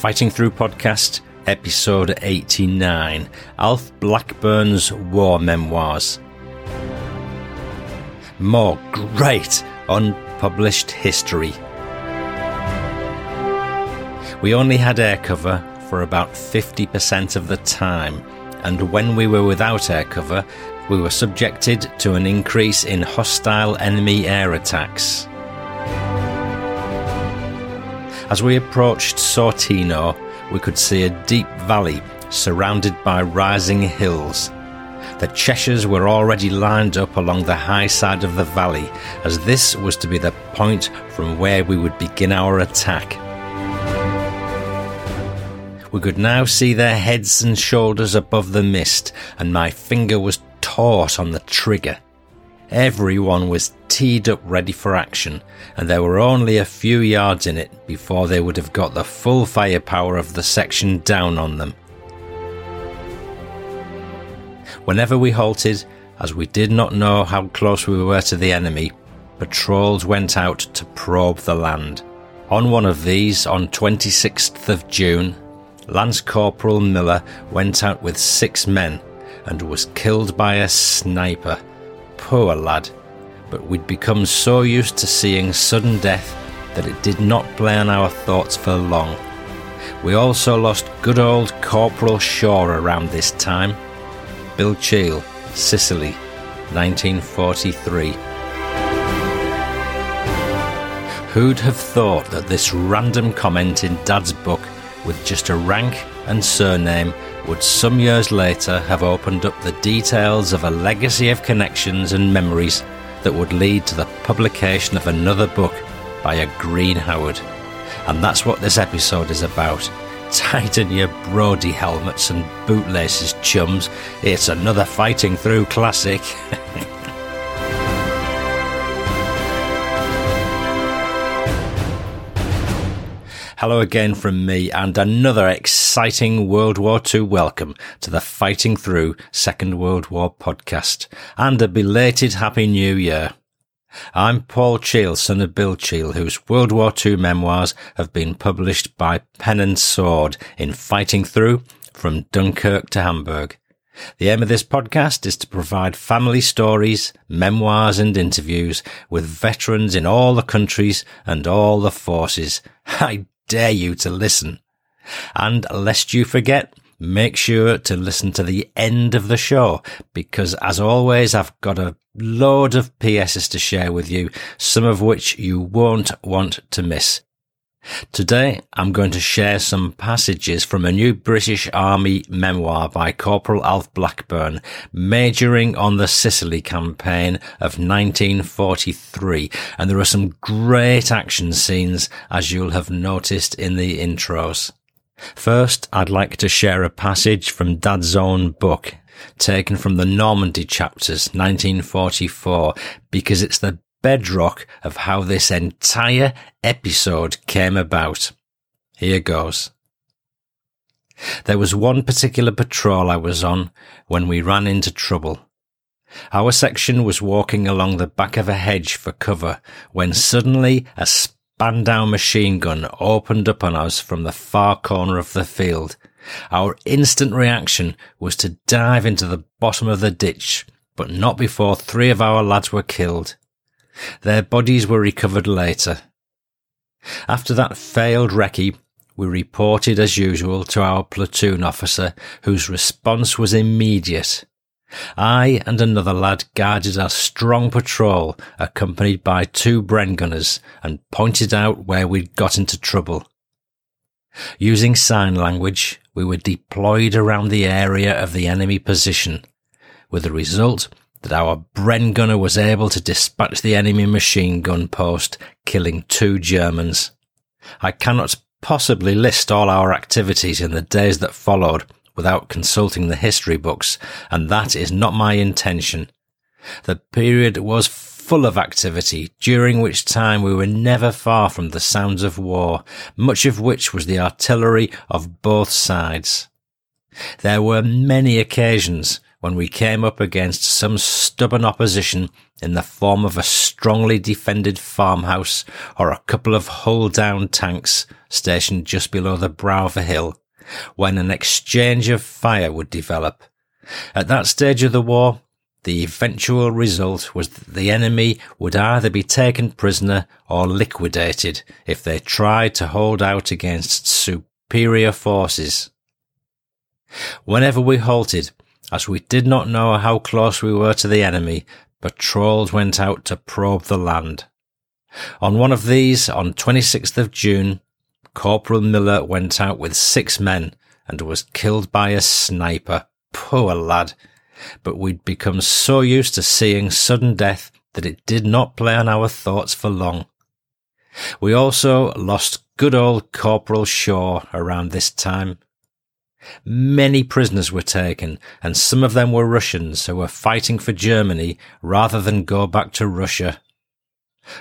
Fighting Through Podcast, episode 89 Alf Blackburn's War Memoirs. More great unpublished history. We only had air cover for about 50% of the time, and when we were without air cover, we were subjected to an increase in hostile enemy air attacks. As we approached Sortino, we could see a deep valley surrounded by rising hills. The Cheshires were already lined up along the high side of the valley, as this was to be the point from where we would begin our attack. We could now see their heads and shoulders above the mist, and my finger was taut on the trigger. Everyone was teed up ready for action, and there were only a few yards in it before they would have got the full firepower of the section down on them. Whenever we halted, as we did not know how close we were to the enemy, patrols went out to probe the land. On one of these, on 26th of June, Lance Corporal Miller went out with six men and was killed by a sniper poor lad, but we'd become so used to seeing sudden death that it did not play on our thoughts for long. We also lost good old Corporal Shaw around this time. Bill Cheall, Sicily, 1943. Who'd have thought that this random comment in Dad's book, with just a rank and surname, would some years later have opened up the details of a legacy of connections and memories that would lead to the publication of another book by a Green Howard. And that's what this episode is about. Tighten your Brodie helmets and bootlaces, chums. It's another Fighting Through classic. Hello again from me and another exciting World War II welcome to the Fighting Through Second World War podcast and a belated Happy New Year. I'm Paul Cheall, son of Bill Cheall, whose World War II memoirs have been published by Pen and Sword in Fighting Through from Dunkirk to Hamburg. The aim of this podcast is to provide family stories, memoirs and interviews with veterans in all the countries and all the forces. I dare you to listen. And lest you forget, make sure to listen to the end of the show because as always, I've got a load of PSs to share with you, some of which you won't want to miss. Today, I'm going to share some passages from a new British Army memoir by Corporal Alf Blackburn, majoring on the Sicily campaign of 1943. And there are some great action scenes, as you'll have noticed in the intros. First, I'd like to share a passage from Dad's own book, taken from the Normandy chapters, 1944, because it's the bedrock of how this entire episode came about. Here goes. There was one particular patrol I was on when we ran into trouble. Our section was walking along the back of a hedge for cover when suddenly a Spandau machine gun opened up on us from the far corner of the field. Our instant reaction was to dive into the bottom of the ditch, but not before three of our lads were killed. Their bodies were recovered later. After that failed recce, we reported as usual to our platoon officer, whose response was immediate. I and another lad guarded our strong patrol, accompanied by two Bren gunners, and pointed out where we'd got into trouble. Using sign language, we were deployed around the area of the enemy position, with the result that our Bren gunner was able to dispatch the enemy machine gun post, killing two Germans. I cannot possibly list all our activities in the days that followed without consulting the history books, and that is not my intention. The period was full of activity, during which time we were never far from the sounds of war, much of which was the artillery of both sides. There were many occasions when we came up against some stubborn opposition in the form of a strongly defended farmhouse or a couple of hull down tanks stationed just below the brow of a hill when an exchange of fire would develop. At that stage of the war, the eventual result was that the enemy would either be taken prisoner or liquidated if they tried to hold out against superior forces. Whenever we halted, as we did not know how close we were to the enemy, patrols went out to probe the land. On one of these, on 26th of June, Corporal Miller went out with six men and was killed by a sniper. Poor lad. But we'd become so used to seeing sudden death that it did not play on our thoughts for long. We also lost good old Corporal Shaw around this time. Many prisoners were taken, and some of them were Russians who were fighting for Germany rather than go back to Russia.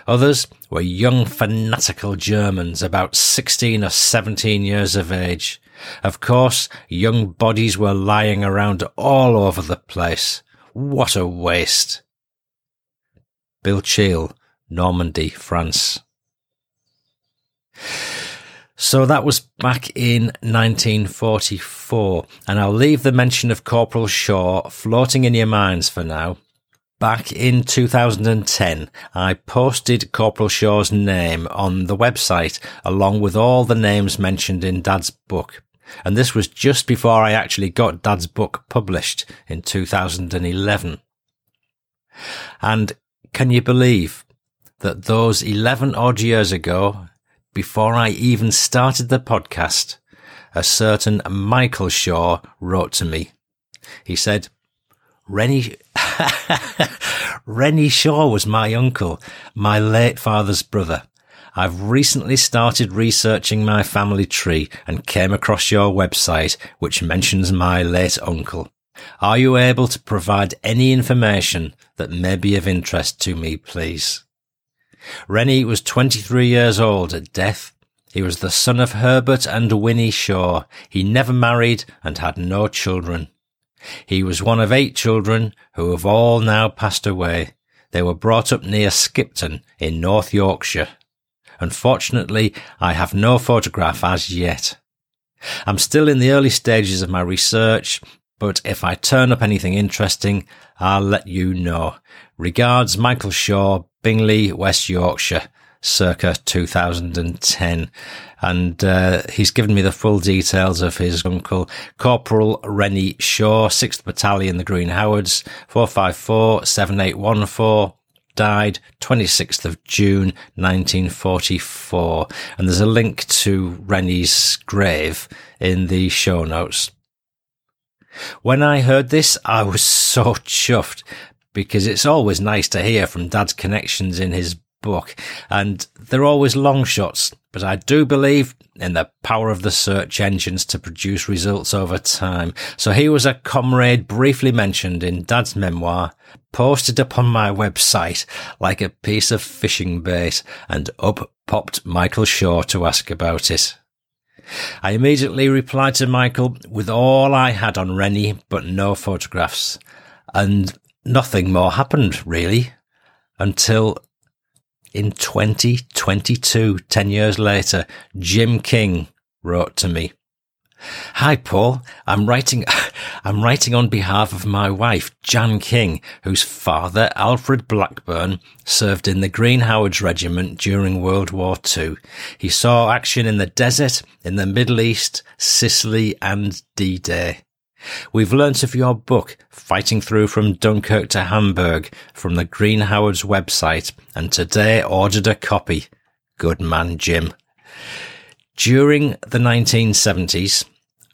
Others were young fanatical Germans about 16 or 17 years of age. Of course, young bodies were lying around all over the place. What a waste. Bill Cheall, Normandy, France. So that was back in 1944, and I'll leave the mention of Corporal Shaw floating in your minds for now. Back in 2010, I posted Corporal Shaw's name on the website along with all the names mentioned in Dad's book. And this was just before I actually got Dad's book published in 2011. And can you believe that those 11 odd years ago, before I even started the podcast, a certain Michael Shaw wrote to me. He said, Rennie, Rennie Shaw was my uncle, my late father's brother. I've recently started researching my family tree and came across your website, which mentions my late uncle. Are you able to provide any information that may be of interest to me, please? Rennie was 23 years old at death. He was the son of Herbert and Winnie Shaw. He never married and had no children. He was one of eight children who have all now passed away. They were brought up near Skipton in North Yorkshire. Unfortunately, I have no photograph as yet. I'm still in the early stages of my research, but if I turn up anything interesting, I'll let you know. Regards, Michael Shaw, Bingley, West Yorkshire, circa 2010. And uh, he's given me the full details of his uncle, Corporal Rennie Shaw, 6th Battalion, the Green Howards, 454 7814 died 26th of June 1944. And there's a link to Rennie's grave in the show notes. When I heard this, I was so chuffed because it's always nice to hear from Dad's connections in his book, and they're always long shots, but I do believe in the power of the search engines to produce results over time. So he was a comrade briefly mentioned in Dad's memoir, posted upon my website like a piece of fishing bait, and up popped Michael Shaw to ask about it. I immediately replied to Michael with all I had on Rennie, but no photographs. And nothing more happened, really, until in 2022, 10 years later, Jim King wrote to me. Hi, Paul. I'm writing, I'm writing on behalf of my wife, Jan King, whose father, Alfred Blackburn, served in the Green Howards Regiment during World War II. He saw action in the desert, in the Middle East, Sicily, and D-Day. We've learnt of your book, Fighting Through from Dunkirk to Hamburg, from the Green Howards website, and today ordered a copy. Good man, Jim. During the 1970s,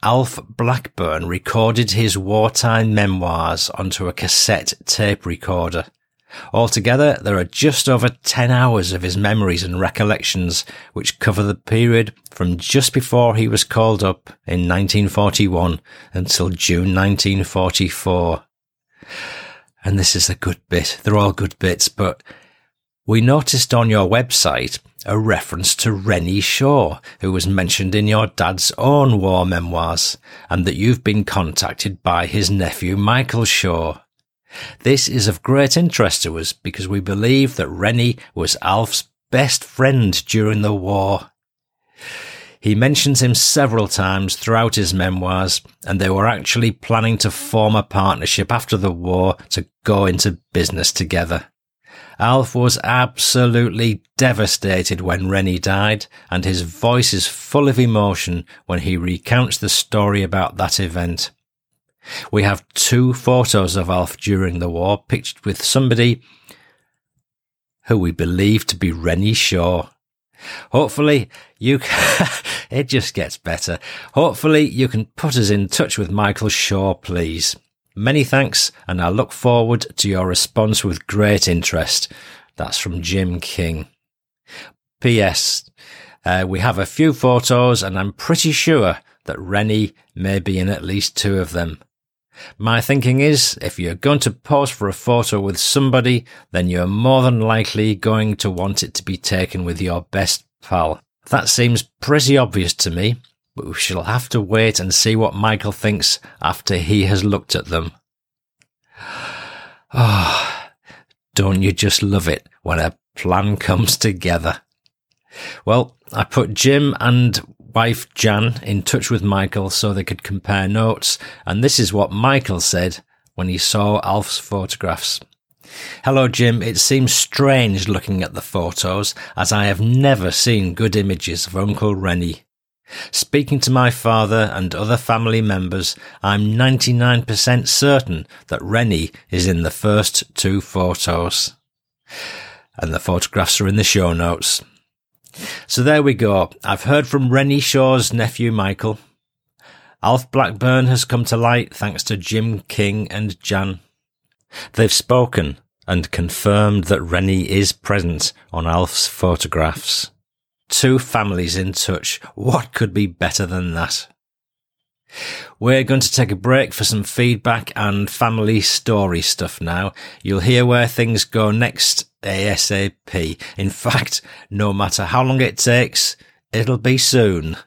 Alf Blackburn recorded his wartime memoirs onto a cassette tape recorder. Altogether, there are just over 10 hours of his memories and recollections, which cover the period from just before he was called up in 1941 until June 1944. And this is a good bit. They're all good bits, but we noticed on your website a reference to Rennie Shaw, who was mentioned in your dad's own war memoirs, and that you've been contacted by his nephew Michael Shaw. This is of great interest to us because we believe that Rennie was Alf's best friend during the war. He mentions him several times throughout his memoirs, and they were actually planning to form a partnership after the war to go into business together. Alf was absolutely devastated when Rennie died, and his voice is full of emotion when he recounts the story about that event. We have two photos of Alf during the war, pictured with somebody who we believe to be Rennie Shaw. Hopefully you can, it just gets better. Hopefully you can put us in touch with Michael Shaw, please. Many thanks and I look forward to your response with great interest. That's from Jim King. P.S. Uh, we have a few photos and I'm pretty sure that Rennie may be in at least two of them. My thinking is, if you're going to pose for a photo with somebody, then you're more than likely going to want it to be taken with your best pal. That seems pretty obvious to me, but we shall have to wait and see what Michael thinks after he has looked at them. Ah, oh, don't you just love it when a plan comes together? Well, I put Jim and wife Jan in touch with Michael so they could compare notes, and this is what Michael said when he saw Alf's photographs. Hello, Jim. It seems strange looking at the photos, as I have never seen good images of Uncle Rennie. Speaking to my father and other family members, I'm 99% certain that Rennie is in the first two photos. And the photographs are in the show notes. So there we go. I've heard from Rennie Shaw's nephew Michael. Alf Blackburn has come to light thanks to Jim King and Jan. They've spoken and confirmed that Rennie is present on Alf's photographs. Two families in touch. What could be better than that? We're going to take a break for some feedback and family story stuff now. You'll hear where things go next ASAP. In fact, no matter how long it takes, it'll be soon.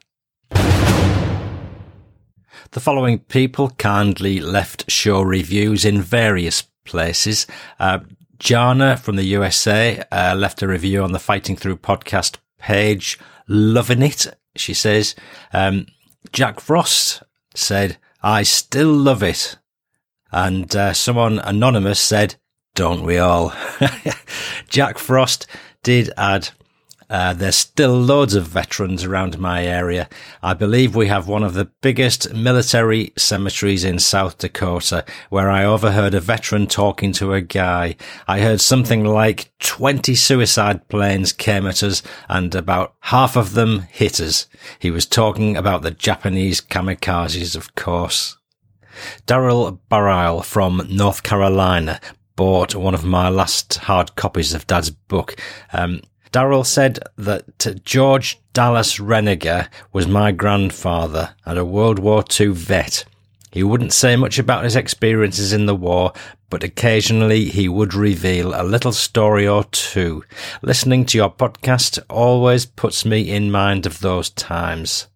The following people kindly left show reviews in various places. Uh, Jana from the USA uh, left a review on the Fighting Through podcast page. Loving it, she says. Um, Jack Frost said, I still love it. And uh, someone anonymous said, don't we all? Jack Frost did add, uh, there's still loads of veterans around my area. I believe we have one of the biggest military cemeteries in South Dakota, where I overheard a veteran talking to a guy. I heard something like 20 suicide planes came at us and about half of them hit us. He was talking about the Japanese kamikazes, of course. Daryl Barile from North Carolina bought one of my last hard copies of Dad's book. Um, Darrell said that George Dallas Reniger was my grandfather and a World War II vet. He wouldn't say much about his experiences in the war, but occasionally he would reveal a little story or two. Listening to your podcast always puts me in mind of those times.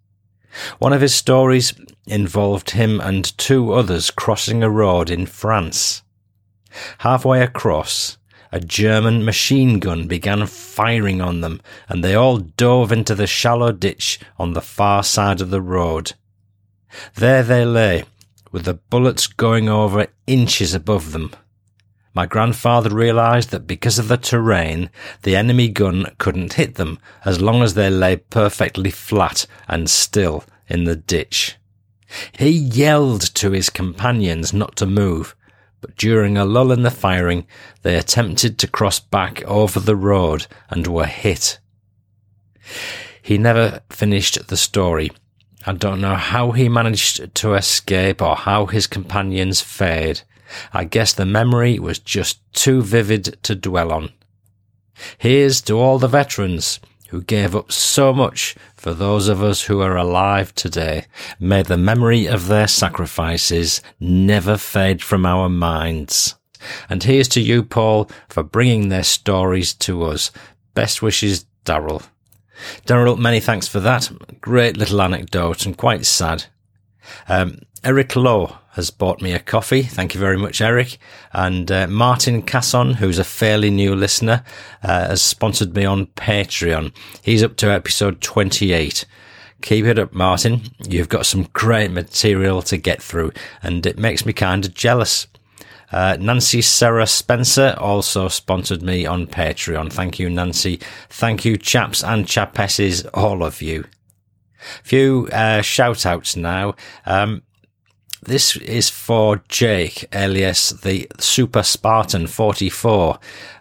One of his stories involved him and two others crossing a road in France. Halfway across, a German machine gun began firing on them, and they all dove into the shallow ditch on the far side of the road. There they lay, with the bullets going over inches above them. My grandfather realized that because of the terrain, the enemy gun couldn't hit them as long as they lay perfectly flat and still in the ditch. He yelled to his companions not to move, but during a lull in the firing, they attempted to cross back over the road and were hit. He never finished the story. I don't know how he managed to escape or how his companions fared. I guess the memory was just too vivid to dwell on. Here's to all the veterans who gave up so much for those of us who are alive today. May the memory of their sacrifices never fade from our minds. And here's to you, Paul, for bringing their stories to us. Best wishes, Darrell. Darrell, many thanks for that. Great little anecdote and quite sad. Um, Eric Lowe has bought me a coffee. Thank you very much, Eric. And uh, Martin Casson, who's a fairly new listener, uh, has sponsored me on Patreon. He's up to episode 28. Keep it up, Martin. You've got some great material to get through, and it makes me kind of jealous. Uh, Nancy Sarah Spencer also sponsored me on Patreon. Thank you, Nancy. Thank you, chaps and chapesses, all of you. Few uh, shout outs now. Um, this is for Jake, alias the Super Spartan 44,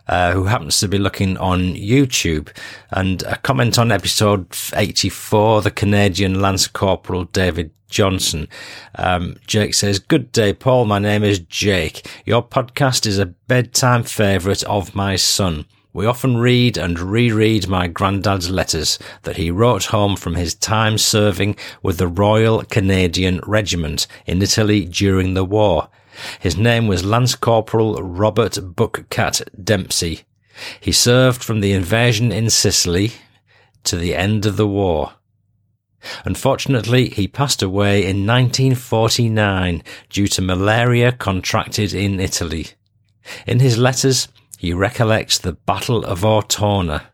uh, who happens to be looking on YouTube. And a comment on episode 84, the Canadian Lance Corporal David Johnson. Um, Jake says, Good day, Paul. My name is Jake. Your podcast is a bedtime favourite of my son. We often read and reread my granddad's letters that he wrote home from his time serving with the Royal Canadian Regiment in Italy during the war. His name was Lance Corporal Robert Buckcat Dempsey. He served from the invasion in Sicily to the end of the war. Unfortunately, he passed away in 1949 due to malaria contracted in Italy. In his letters, he recollects the Battle of Ortona,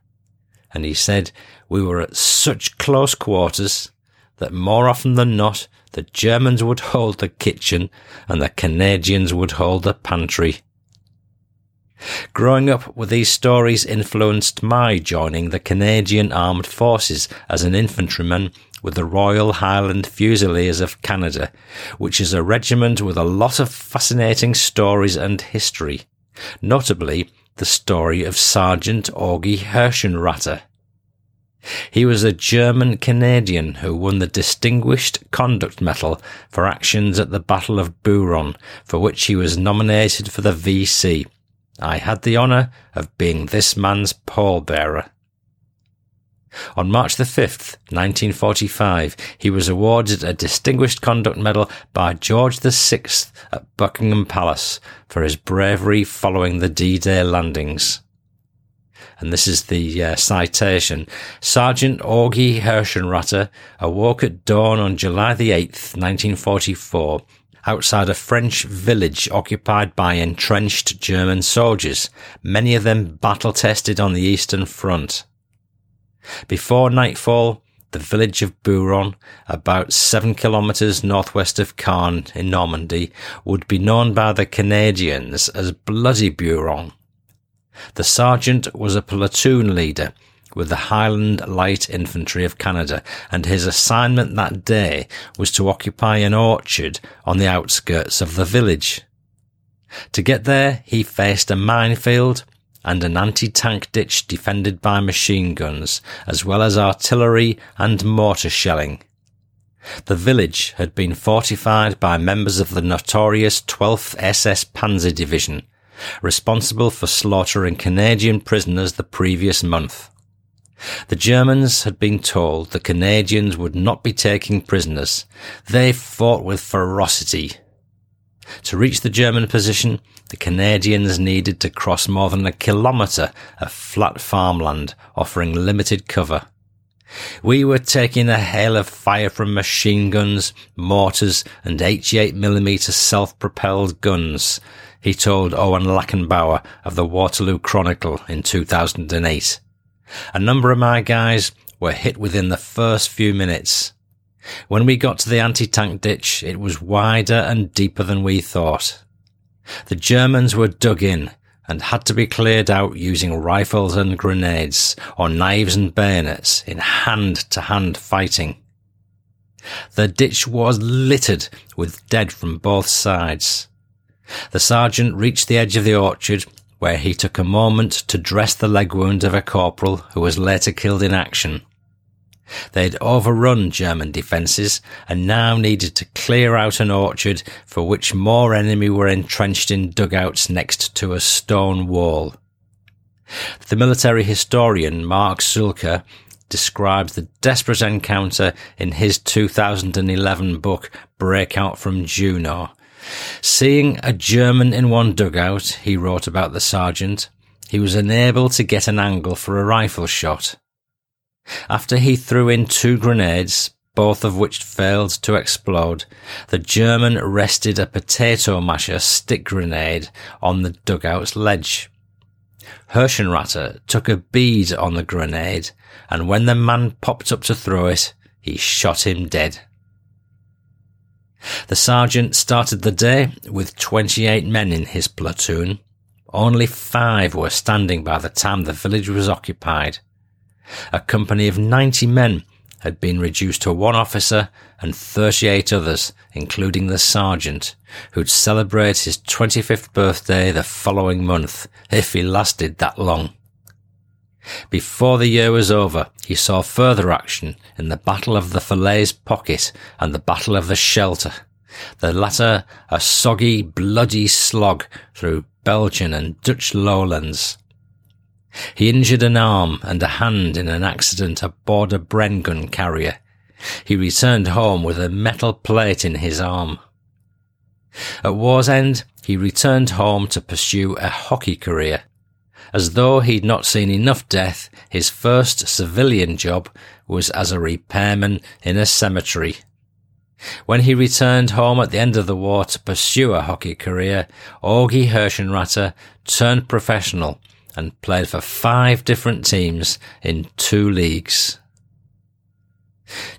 and he said, We were at such close quarters that more often than not, the Germans would hold the kitchen and the Canadians would hold the pantry. Growing up with these stories influenced my joining the Canadian Armed Forces as an infantryman with the Royal Highland Fusiliers of Canada, which is a regiment with a lot of fascinating stories and history notably the story of Sergeant Augie Herschenratter. He was a German Canadian who won the Distinguished Conduct Medal for actions at the Battle of Buron, for which he was nominated for the VC. I had the honour of being this man's pallbearer. On March the 5th, 1945, he was awarded a Distinguished Conduct Medal by George VI at Buckingham Palace for his bravery following the D-Day landings. And this is the uh, citation. Sergeant Augie Herschenratter awoke at dawn on July the 8th, 1944, outside a French village occupied by entrenched German soldiers, many of them battle tested on the Eastern Front. Before nightfall, the village of Buron, about seven kilometres northwest of Caen in Normandy, would be known by the Canadians as Bloody Buron. The sergeant was a platoon leader with the Highland Light Infantry of Canada, and his assignment that day was to occupy an orchard on the outskirts of the village. To get there, he faced a minefield, and an anti-tank ditch defended by machine guns, as well as artillery and mortar shelling. The village had been fortified by members of the notorious 12th SS Panzer Division, responsible for slaughtering Canadian prisoners the previous month. The Germans had been told the Canadians would not be taking prisoners. They fought with ferocity to reach the German position, the Canadians needed to cross more than a kilometre of flat farmland, offering limited cover. We were taking a hail of fire from machine guns, mortars, and 88mm self-propelled guns, he told Owen Lackenbauer of the Waterloo Chronicle in 2008. A number of my guys were hit within the first few minutes. When we got to the anti-tank ditch, it was wider and deeper than we thought. The Germans were dug in and had to be cleared out using rifles and grenades or knives and bayonets in hand-to-hand fighting. The ditch was littered with dead from both sides. The sergeant reached the edge of the orchard where he took a moment to dress the leg wound of a corporal who was later killed in action. They'd overrun German defences and now needed to clear out an orchard for which more enemy were entrenched in dugouts next to a stone wall. The military historian Mark Zuehlke describes the desperate encounter in his 2011 book Breakout from Juno. Seeing a German in one dugout, he wrote about the sergeant, he was unable to get an angle for a rifle shot. After he threw in two grenades, both of which failed to explode, the German rested a potato masher stick grenade on the dugout's ledge. Herschenratter took a bead on the grenade, and when the man popped up to throw it, he shot him dead. The sergeant started the day with 28 men in his platoon. Only five were standing by the time the village was occupied. A company of 90 men had been reduced to one officer and 38 others, including the sergeant, who'd celebrate his 25th birthday the following month, if he lasted that long. Before the year was over, he saw further action in the Battle of the Falaise Pocket and the Battle of the Scheldt, the latter a soggy, bloody slog through Belgian and Dutch lowlands. He injured an arm and a hand in an accident aboard a Bren gun carrier. He returned home with a metal plate in his arm. At war's end, he returned home to pursue a hockey career. As though he'd not seen enough death, his first civilian job was as a repairman in a cemetery. When he returned home at the end of the war to pursue a hockey career, Augie Herschenratter turned professional and played for five different teams in two leagues.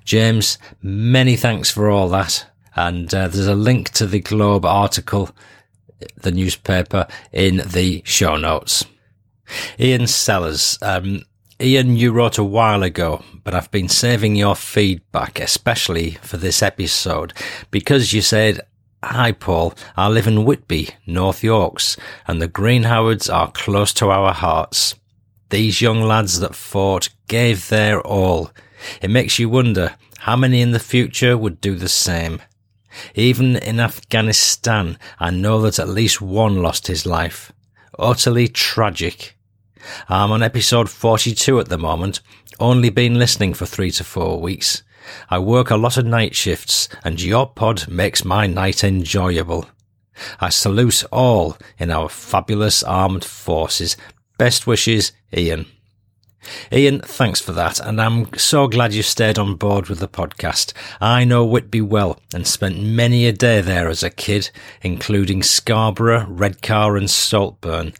James, many thanks for all that. And uh, there's a link to the Globe article, the newspaper, in the show notes. Ian Sellers, um, Ian, you wrote a while ago, but I've been saving your feedback, especially for this episode, because you said Hi, Paul. I live in Whitby, North Yorks, and the Green Howards are close to our hearts. These young lads that fought gave their all. It makes you wonder how many in the future would do the same. Even in Afghanistan, I know that at least one lost his life. Utterly tragic. I'm on episode 42 at the moment, only been listening for three to four weeks. I work a lot of night shifts and your pod makes my night enjoyable. I salute all in our fabulous armed forces. Best wishes, Ian. Ian, thanks for that, and I'm so glad you stayed on board with the podcast. I know Whitby well and spent many a day there as a kid, including Scarborough, Redcar and Saltburn.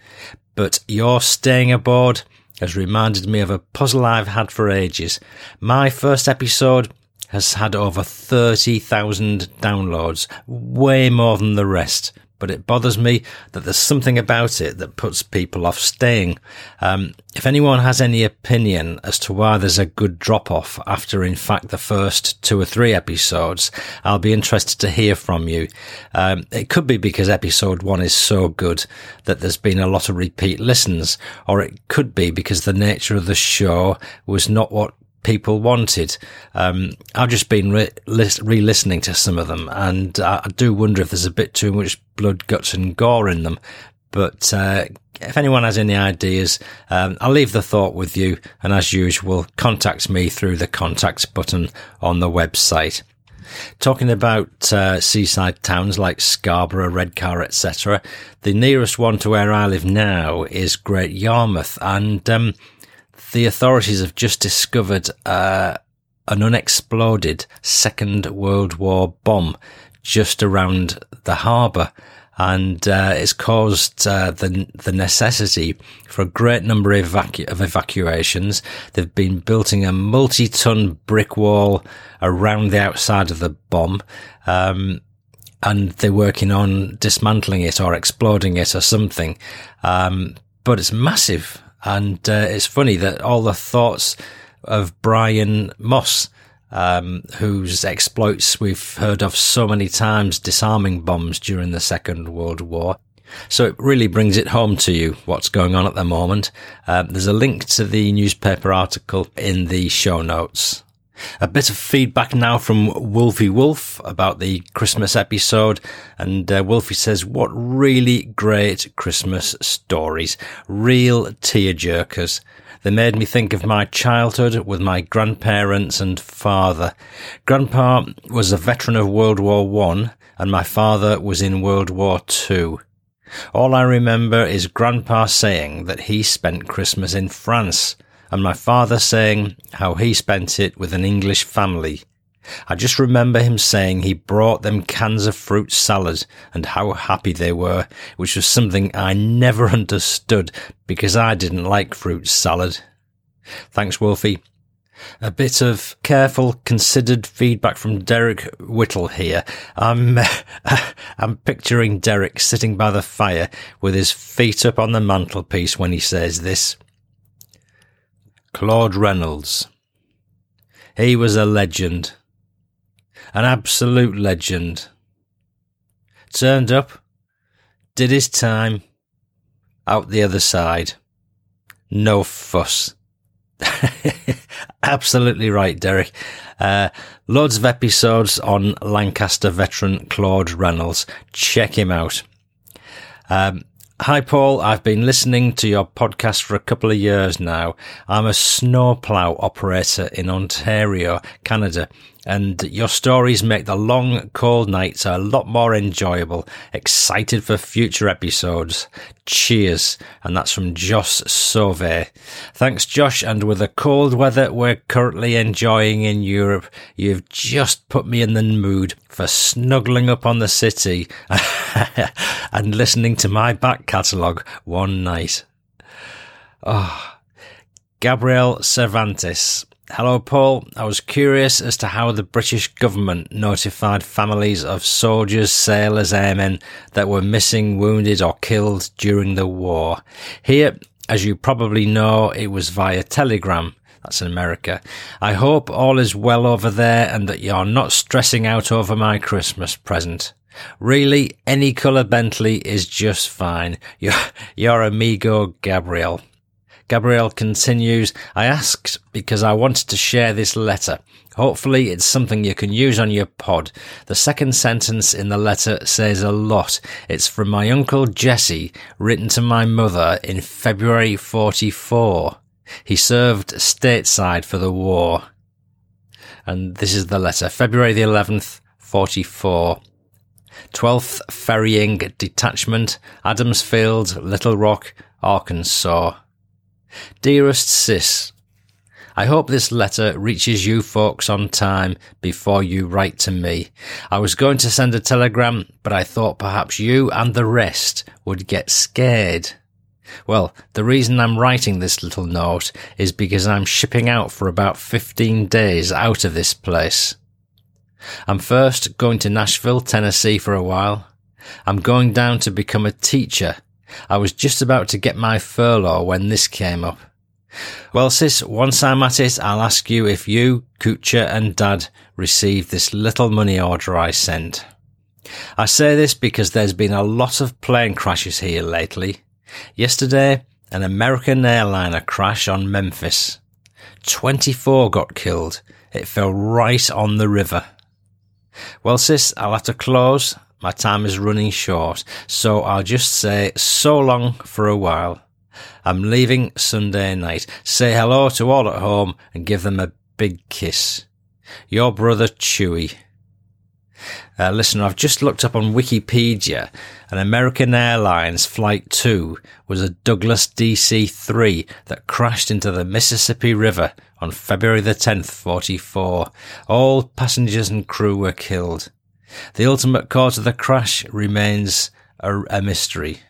But your staying aboard has reminded me of a puzzle I've had for ages. My first episode has had over 30,000 downloads, way more than the rest. But it bothers me that there's something about it that puts people off staying. Um, if anyone has any opinion as to why there's a good drop off after, in fact, the first two or three episodes, I'll be interested to hear from you. Um, it could be because episode one is so good that there's been a lot of repeat listens, or it could be because the nature of the show was not what people wanted. Um, I've just been re listening to some of them, and I, I, do wonder if there's a bit too much blood, guts, and gore in them. But uh, if anyone has any ideas, um, I'll leave the thought with you. And as usual, contact me through the contact button on the website. Talking about uh, seaside towns like Scarborough, Redcar, etc., the nearest one to where I live now is Great Yarmouth, and um, the authorities have just discovered uh, an unexploded Second World War bomb just around the harbour. And uh, it's caused uh, the the necessity for a great number of, evacu- of evacuations. They've been building a multi-ton brick wall around the outside of the bomb, um, and they're working on dismantling it or exploding it or something. Um, but it's massive. And uh, it's funny that all the thoughts of Brian Moss, um, whose exploits we've heard of so many times, disarming bombs during the Second World War. So it really brings it home to you what's going on at the moment. Um, there's a link to the newspaper article in the show notes. A bit of feedback now from Wolfie Wolf about the Christmas episode. And uh, Wolfie says, what really great Christmas stories. Real tearjerkers. They made me think of my childhood with my grandparents and father. Grandpa was a veteran of World War One and my father was in World War Two. All I remember is Grandpa saying that he spent Christmas in France and my father saying how he spent it with an English family. I just remember him saying he brought them cans of fruit salad and how happy they were, which was something I never understood because I didn't like fruit salad. Thanks, Wolfie. A bit of careful, considered feedback from Derek Whittle here. I'm, I'm picturing Derek sitting by the fire with his feet up on the mantelpiece when he says this. Claude Reynolds. He was a legend. An absolute legend. Turned up, did his time, out the other side. No fuss. Absolutely right, Derek. Uh, loads of episodes on Lancaster veteran Claude Reynolds. Check him out. Um, Hi, Paul. I've been listening to your podcast for a couple of years now. I'm a snowplow operator in Ontario, Canada, and your stories make the long, cold nights a lot more enjoyable. Excited for future episodes. Cheers. And that's from Josh Sauve. Thanks, Josh. And with the cold weather we're currently enjoying in Europe, you've just put me in the mood for snuggling up on the city and listening to my back catalogue one night. Oh, Gabriel Cervantes. Hello, Paul. I was curious as to how the British government notified families of soldiers, sailors, airmen that were missing, wounded, or killed during the war. Here, as you probably know, it was via telegram. That's in America. I hope all is well over there and that you're not stressing out over my Christmas present. Really, any colour Bentley is just fine. Your, your amigo Gabriel. Gabrielle continues, I asked because I wanted to share this letter. Hopefully it's something you can use on your pod. The second sentence in the letter says a lot. It's from my uncle Jesse, written to my mother in February 44. He served stateside for the war. And this is the letter. February the 11th, 44. 12th Ferrying Detachment, Adams Field, Little Rock, Arkansas. Dearest Sis, I hope this letter reaches you folks on time before you write to me. I was going to send a telegram, but I thought perhaps you and the rest would get scared. Well, the reason I'm writing this little note is because I'm shipping out for about 15 days out of this place. I'm first going to Nashville, Tennessee for a while. I'm going down to become a teacher I was just about to get my furlough when this came up. Well, sis, once I'm at it, I'll ask you if you, Kucha and Dad received this little money order I sent. I say this because there's been a lot of plane crashes here lately. Yesterday, an American airliner crash on Memphis. 24 got killed. It fell right on the river. Well, sis, I'll have to close my time is running short, so I'll just say so long for a while. I'm leaving Sunday night. Say hello to all at home and give them a big kiss. Your brother Chewy. Uh, listen, I've just looked up on Wikipedia. An American Airlines Flight 2 was a Douglas DC-3 that crashed into the Mississippi River on February the 10th, 44. All passengers and crew were killed. The ultimate cause of the crash remains a, a mystery.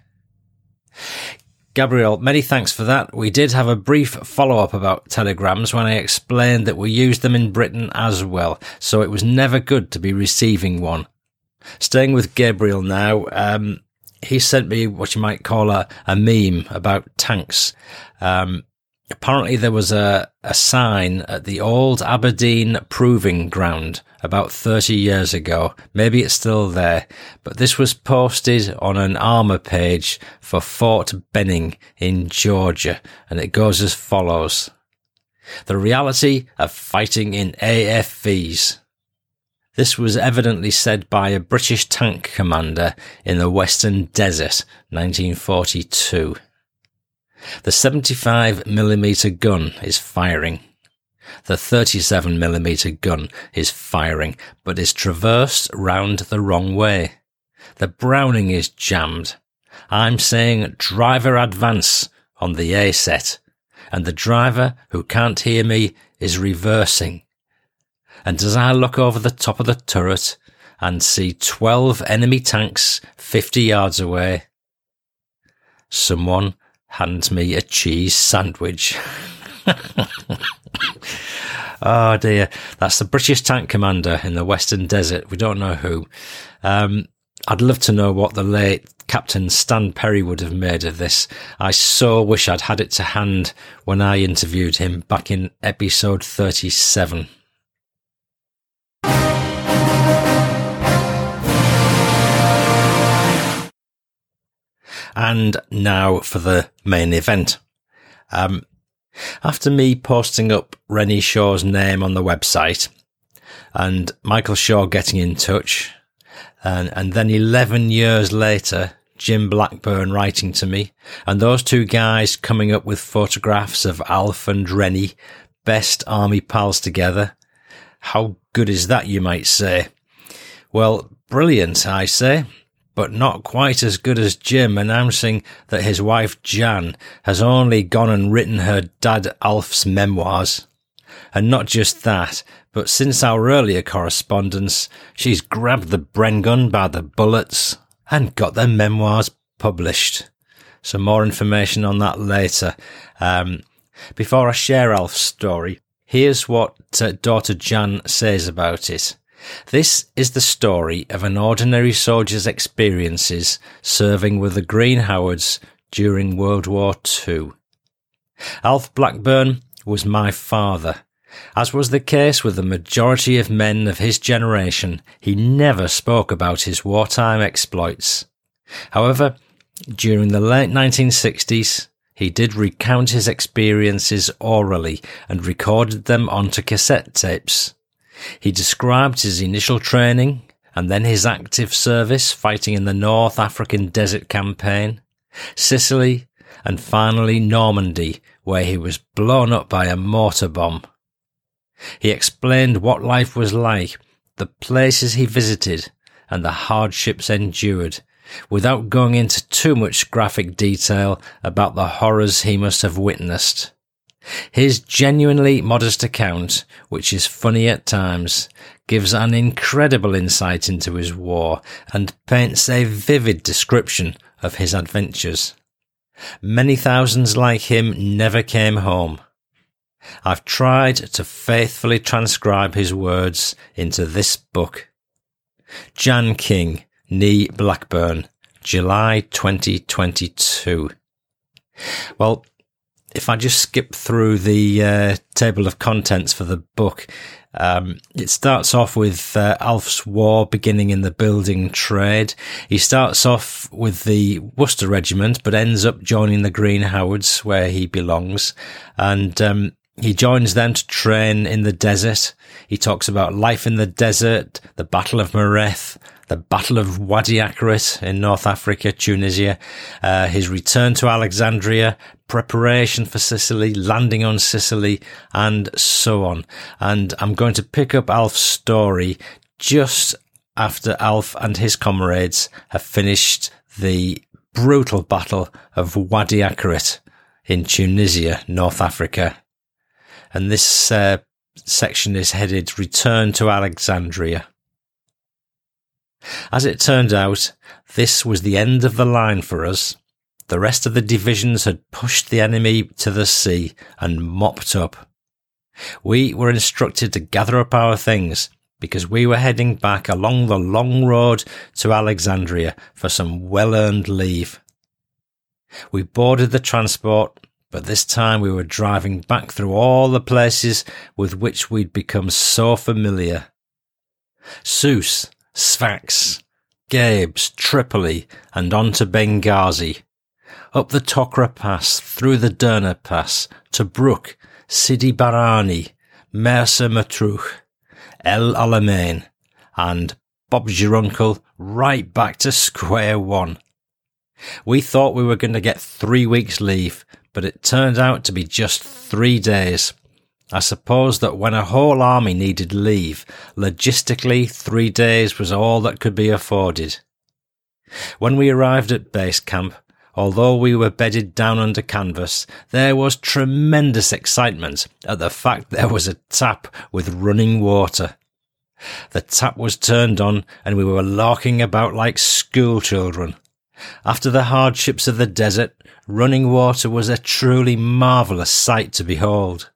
Gabriel, many thanks for that. We did have a brief follow up about telegrams when I explained that we used them in Britain as well, so it was never good to be receiving one. Staying with Gabriel now, um, he sent me what you might call a, a meme about tanks. Um, apparently there was a, a sign at the old Aberdeen proving ground about 30 years ago. Maybe it's still there, but this was posted on an armor page for Fort Benning in Georgia, and it goes as follows. The reality of fighting in AFVs. This was evidently said by a British tank commander in the Western Desert, 1942. The 75mm gun is firing. The 37mm gun is firing, but is traversed round the wrong way. The Browning is jammed. I'm saying driver advance on the A set, and the driver who can't hear me is reversing. And as I look over the top of the turret and see 12 enemy tanks 50 yards away, someone hands me a cheese sandwich. oh dear. That's the British tank commander in the Western Desert. We don't know who. Um, I'd love to know what the late Captain Stan Perry would have made of this. I so wish I'd had it to hand when I interviewed him back in episode 37. And now for the main event. Um, after me posting up Rennie Shaw's name on the website and Michael Shaw getting in touch, and, and then 11 years later, Jim Blackburn writing to me, and those two guys coming up with photographs of Alf and Rennie, best army pals together. How good is that, you might say? Well, brilliant, I say but not quite as good as Jim announcing that his wife Jan has only gone and written her dad Alf's memoirs. And not just that, but since our earlier correspondence, she's grabbed the Bren gun by the bullets and got their memoirs published. Some more information on that later. Um, before I share Alf's story, here's what uh, daughter Jan says about it. This is the story of an ordinary soldier's experiences serving with the Green Howards during World War II. Alf Blackburn was my father. As was the case with the majority of men of his generation, he never spoke about his wartime exploits. However, during the late 1960s, he did recount his experiences orally and recorded them onto cassette tapes. He described his initial training and then his active service fighting in the North African Desert Campaign, Sicily, and finally Normandy, where he was blown up by a mortar bomb. He explained what life was like, the places he visited, and the hardships endured, without going into too much graphic detail about the horrors he must have witnessed. His genuinely modest account, which is funny at times, gives an incredible insight into his war and paints a vivid description of his adventures. Many thousands like him never came home. I've tried to faithfully transcribe his words into this book. Jan King, Nee Blackburn, July 2022. Well, if I just skip through the uh, table of contents for the book, um, it starts off with uh, Alf's war beginning in the building trade. He starts off with the Worcester Regiment, but ends up joining the Green Howards, where he belongs. And um, he joins them to train in the desert. He talks about life in the desert, the Battle of Mareth, the Battle of Wadi Akarit in North Africa, Tunisia, uh, his return to Alexandria, preparation for Sicily, landing on Sicily, and so on. And I'm going to pick up Alf's story just after Alf and his comrades have finished the brutal battle of Wadi Akarit in Tunisia, North Africa. And this uh, section is headed Return to Alexandria. As it turned out, this was the end of the line for us. The rest of the divisions had pushed the enemy to the sea and mopped up. We were instructed to gather up our things because we were heading back along the long road to Alexandria for some well earned leave. We boarded the transport, but this time we were driving back through all the places with which we'd become so familiar. Sousse, Sfax, Gabes, Tripoli, and on to Benghazi up the Tokra Pass, through the Derna Pass, Tobruk, Sidi Barrani, Mersa Matruh, El Alamein, and Bob's your uncle right back to square one. We thought we were going to get three weeks leave, but it turned out to be just three days. I suppose that when a whole army needed leave, logistically three days was all that could be afforded. When we arrived at base camp, Although we were bedded down under canvas, there was tremendous excitement at the fact there was a tap with running water. The tap was turned on and we were larking about like school children. After the hardships of the desert, running water was a truly marvellous sight to behold.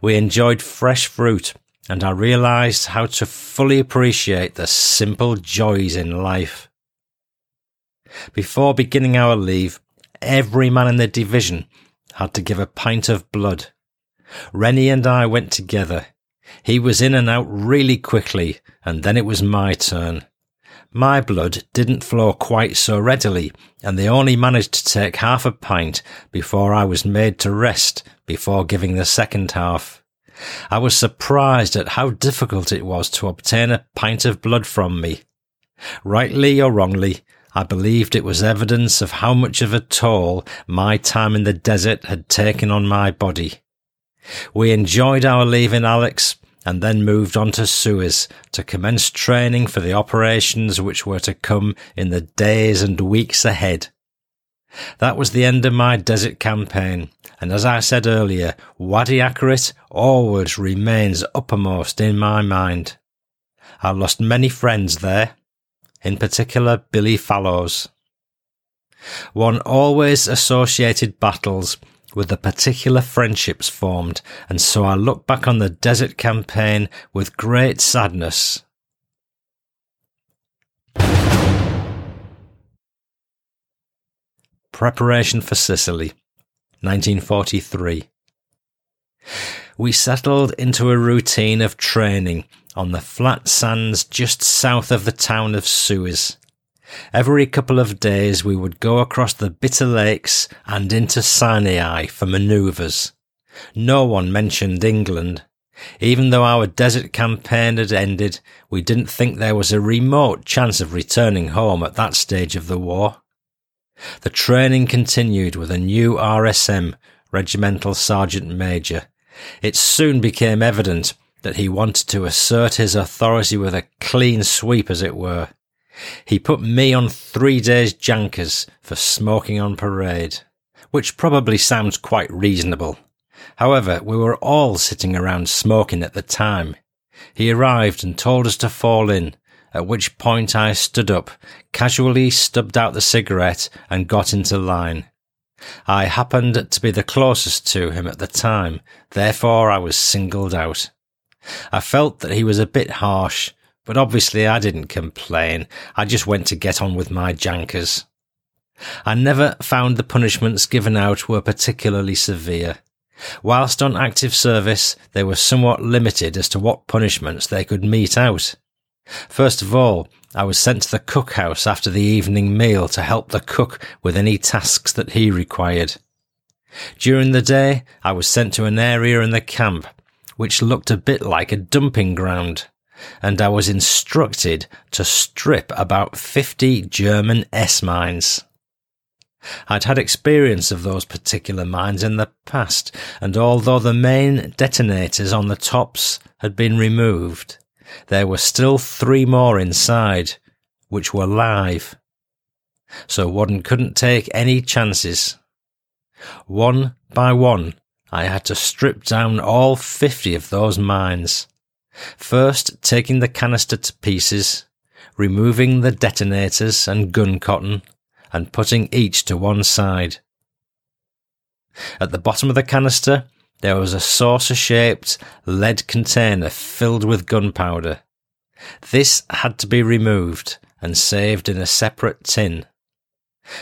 We enjoyed fresh fruit, and I realised how to fully appreciate the simple joys in life. Before beginning our leave, every man in the division had to give a pint of blood. Rennie and I went together. He was in and out really quickly, and then it was my turn. My blood didn't flow quite so readily, and they only managed to take half a pint before I was made to rest before giving the second half. I was surprised at how difficult it was to obtain a pint of blood from me. Rightly or wrongly, I believed it was evidence of how much of a toll my time in the desert had taken on my body. We enjoyed our leave in Alex, and then moved on to Suez to commence training for the operations which were to come in the days and weeks ahead. That was the end of my desert campaign, and as I said earlier, Wadi Akarit always remains uppermost in my mind. I lost many friends there, in particular Billy Fallows. One always associated battles with the particular friendships formed, and so I look back on the desert campaign with great sadness. Preparation for Sicily, 1943. We settled into a routine of training on the flat sands just south of the town of Suez. Every couple of days we would go across the bitter lakes and into Sinai for manoeuvres. No one mentioned England. Even though our desert campaign had ended, we didn't think there was a remote chance of returning home at that stage of the war. The training continued with a new RSM, Regimental Sergeant Major. It soon became evident that he wanted to assert his authority with a clean sweep, as it were. He put me on three days jankers for smoking on parade, which probably sounds quite reasonable. However, we were all sitting around smoking at the time. He arrived and told us to fall in, at which point I stood up, casually stubbed out the cigarette and got into line. I happened to be the closest to him at the time, therefore I was singled out. I felt that he was a bit harsh, but obviously I didn't complain. I just went to get on with my jankers. I never found the punishments given out were particularly severe. Whilst on active service, they were somewhat limited as to what punishments they could mete out. First of all, I was sent to the cookhouse after the evening meal to help the cook with any tasks that he required. During the day, I was sent to an area in the camp which looked a bit like a dumping ground and I was instructed to strip about 50 German S mines. I'd had experience of those particular mines in the past, and although the main detonators on the tops had been removed, there were still three more inside, which were live. So one couldn't take any chances. One by one, I had to strip down all 50 of those mines. First, taking the canister to pieces, removing the detonators and gun cotton, and putting each to one side. At the bottom of the canister, there was a saucer shaped lead container filled with gunpowder. This had to be removed and saved in a separate tin.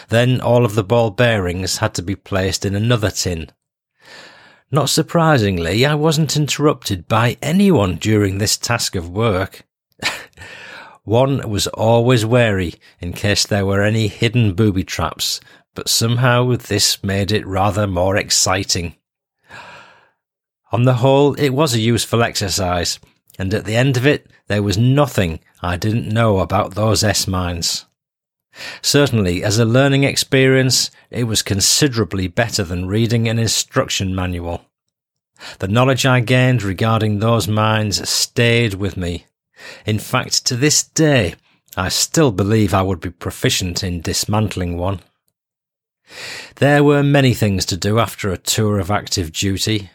Then all of the ball bearings had to be placed in another tin not surprisingly, I wasn't interrupted by anyone during this task of work. One was always wary in case there were any hidden booby traps, but somehow this made it rather more exciting. On the whole, it was a useful exercise, and at the end of it, there was nothing I didn't know about those S mines. Certainly, as a learning experience, it was considerably better than reading an instruction manual. The knowledge I gained regarding those mines stayed with me. In fact, to this day, I still believe I would be proficient in dismantling one. There were many things to do after a tour of active duty.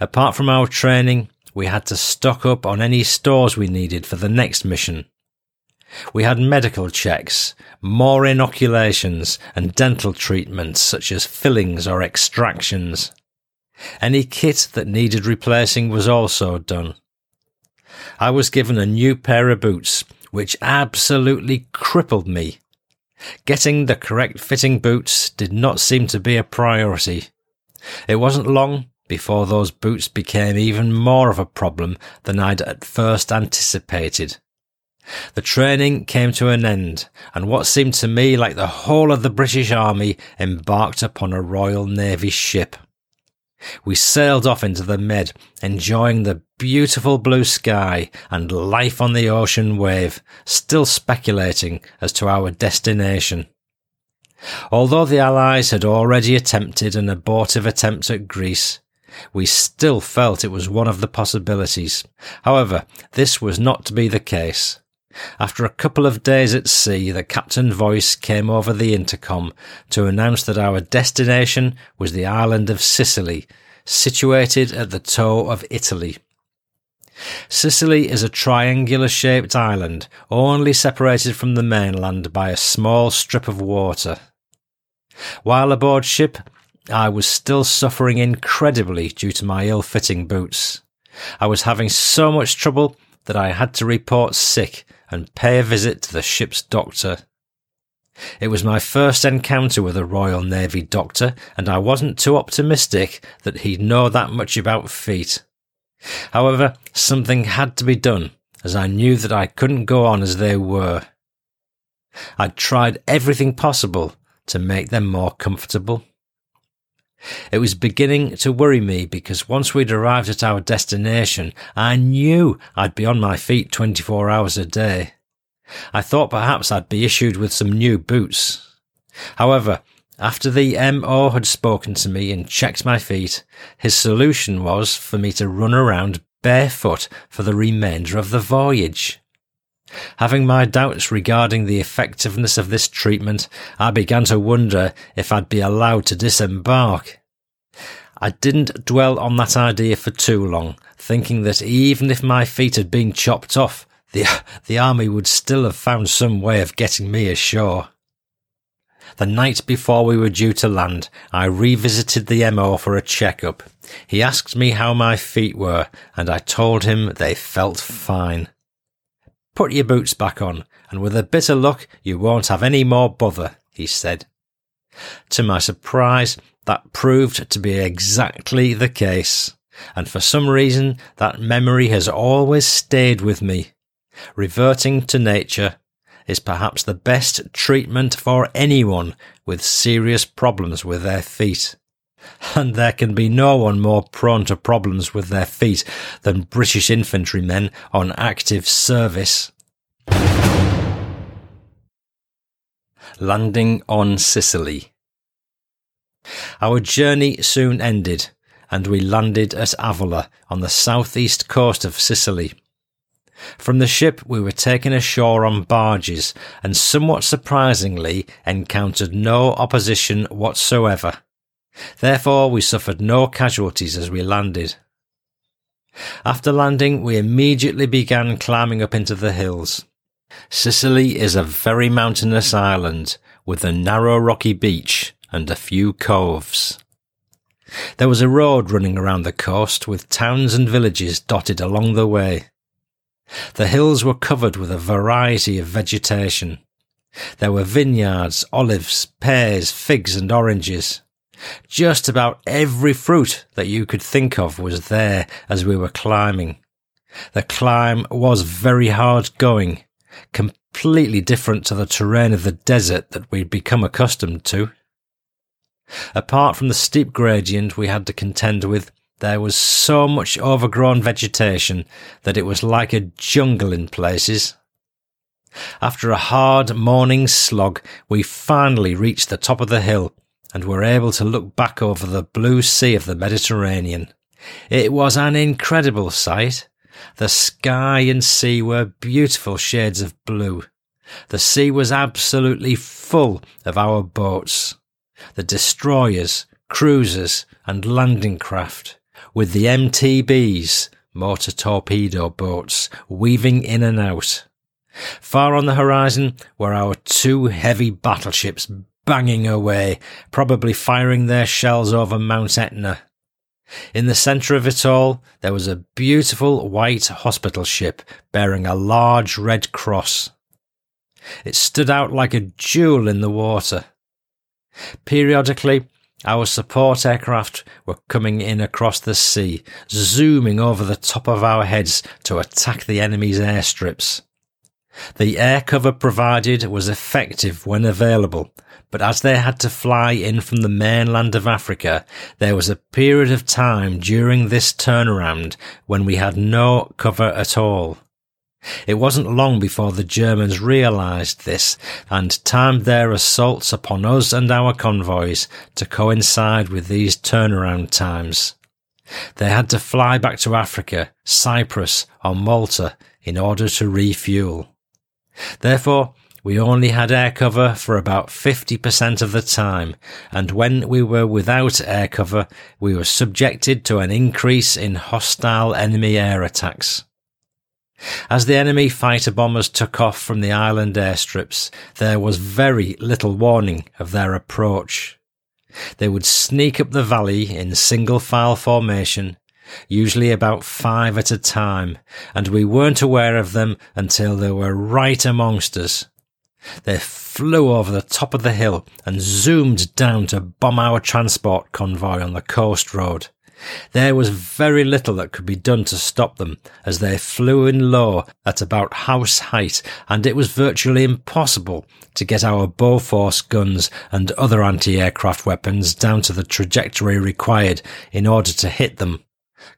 Apart from our training, we had to stock up on any stores we needed for the next mission. We had medical checks, more inoculations, and dental treatments such as fillings or extractions. Any kit that needed replacing was also done. I was given a new pair of boots, which absolutely crippled me. Getting the correct fitting boots did not seem to be a priority. It wasn't long before those boots became even more of a problem than I'd at first anticipated. The training came to an end, and what seemed to me like the whole of the British Army embarked upon a Royal Navy ship. We sailed off into the Med, enjoying the beautiful blue sky and life on the ocean wave, still speculating as to our destination. Although the Allies had already attempted an abortive attempt at Greece, we still felt it was one of the possibilities. However, this was not to be the case. After a couple of days at sea, the captain's voice came over the intercom to announce that our destination was the island of Sicily, situated at the toe of Italy. Sicily is a triangular shaped island, only separated from the mainland by a small strip of water. While aboard ship, I was still suffering incredibly due to my ill fitting boots. I was having so much trouble that I had to report sick and pay a visit to the ship's doctor. It was my first encounter with a Royal Navy doctor, and I wasn't too optimistic that he'd know that much about feet. However, something had to be done, as I knew that I couldn't go on as they were. I'd tried everything possible to make them more comfortable. It was beginning to worry me because once we'd arrived at our destination, I knew I'd be on my feet 24 hours a day. I thought perhaps I'd be issued with some new boots. However, after the MO had spoken to me and checked my feet, his solution was for me to run around barefoot for the remainder of the voyage. Having my doubts regarding the effectiveness of this treatment, I began to wonder if I'd be allowed to disembark. I didn't dwell on that idea for too long, thinking that even if my feet had been chopped off, the, the army would still have found some way of getting me ashore. The night before we were due to land, I revisited the MO for a checkup. He asked me how my feet were, and I told him they felt fine. Put your boots back on, and with a bit of luck, you won't have any more bother, he said. To my surprise, that proved to be exactly the case, and for some reason that memory has always stayed with me. Reverting to nature is perhaps the best treatment for anyone with serious problems with their feet. And there can be no one more prone to problems with their feet than British infantrymen on active service. Landing on Sicily. Our journey soon ended, and we landed at Avola on the southeast coast of Sicily. From the ship, we were taken ashore on barges, and somewhat surprisingly encountered no opposition whatsoever. Therefore, we suffered no casualties as we landed. After landing, we immediately began climbing up into the hills. Sicily is a very mountainous island with a narrow rocky beach and a few coves. There was a road running around the coast with towns and villages dotted along the way. The hills were covered with a variety of vegetation. There were vineyards, olives, pears, figs and oranges. Just about every fruit that you could think of was there as we were climbing. The climb was very hard going, completely different to the terrain of the desert that we'd become accustomed to. Apart from the steep gradient we had to contend with, there was so much overgrown vegetation that it was like a jungle in places. After a hard morning slog, we finally reached the top of the hill and were able to look back over the blue sea of the Mediterranean. It was an incredible sight. The sky and sea were beautiful shades of blue. The sea was absolutely full of our boats, the destroyers, cruisers, and landing craft, with the MTBs motor torpedo boats weaving in and out. Far on the horizon were our two heavy battleships banging away, probably firing their shells over Mount Etna. In the centre of it all, there was a beautiful white hospital ship bearing a large red cross. It stood out like a jewel in the water. Periodically, our support aircraft were coming in across the sea, zooming over the top of our heads to attack the enemy's airstrips. The air cover provided was effective when available, but as they had to fly in from the mainland of Africa, there was a period of time during this turnaround when we had no cover at all. It wasn't long before the Germans realized this and timed their assaults upon us and our convoys to coincide with these turnaround times. They had to fly back to Africa, Cyprus, or Malta in order to refuel. Therefore, we only had air cover for about 50% of the time, and when we were without air cover, we were subjected to an increase in hostile enemy air attacks. As the enemy fighter bombers took off from the island airstrips, there was very little warning of their approach. They would sneak up the valley in single file formation, usually about five at a time, and we weren't aware of them until they were right amongst us. They flew over the top of the hill and zoomed down to bomb our transport convoy on the coast road. There was very little that could be done to stop them, as they flew in low at about house height, and it was virtually impossible to get our Bofors guns and other anti-aircraft weapons down to the trajectory required in order to hit them.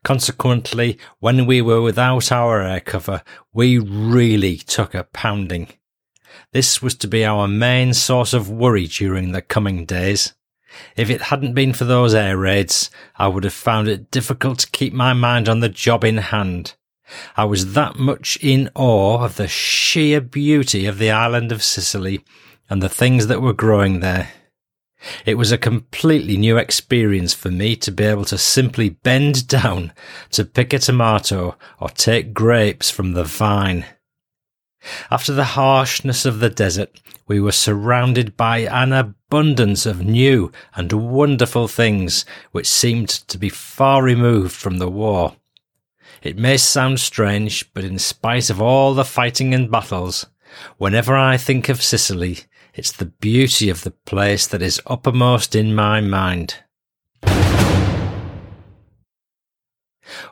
Consequently, when we were without our air cover, we really took a pounding. This was to be our main source of worry during the coming days. If it hadn't been for those air raids, I would have found it difficult to keep my mind on the job in hand. I was that much in awe of the sheer beauty of the island of Sicily and the things that were growing there. It was a completely new experience for me to be able to simply bend down to pick a tomato or take grapes from the vine. After the harshness of the desert, we were surrounded by an abundance of new and wonderful things which seemed to be far removed from the war. It may sound strange, but in spite of all the fighting and battles, whenever I think of Sicily, it's the beauty of the place that is uppermost in my mind.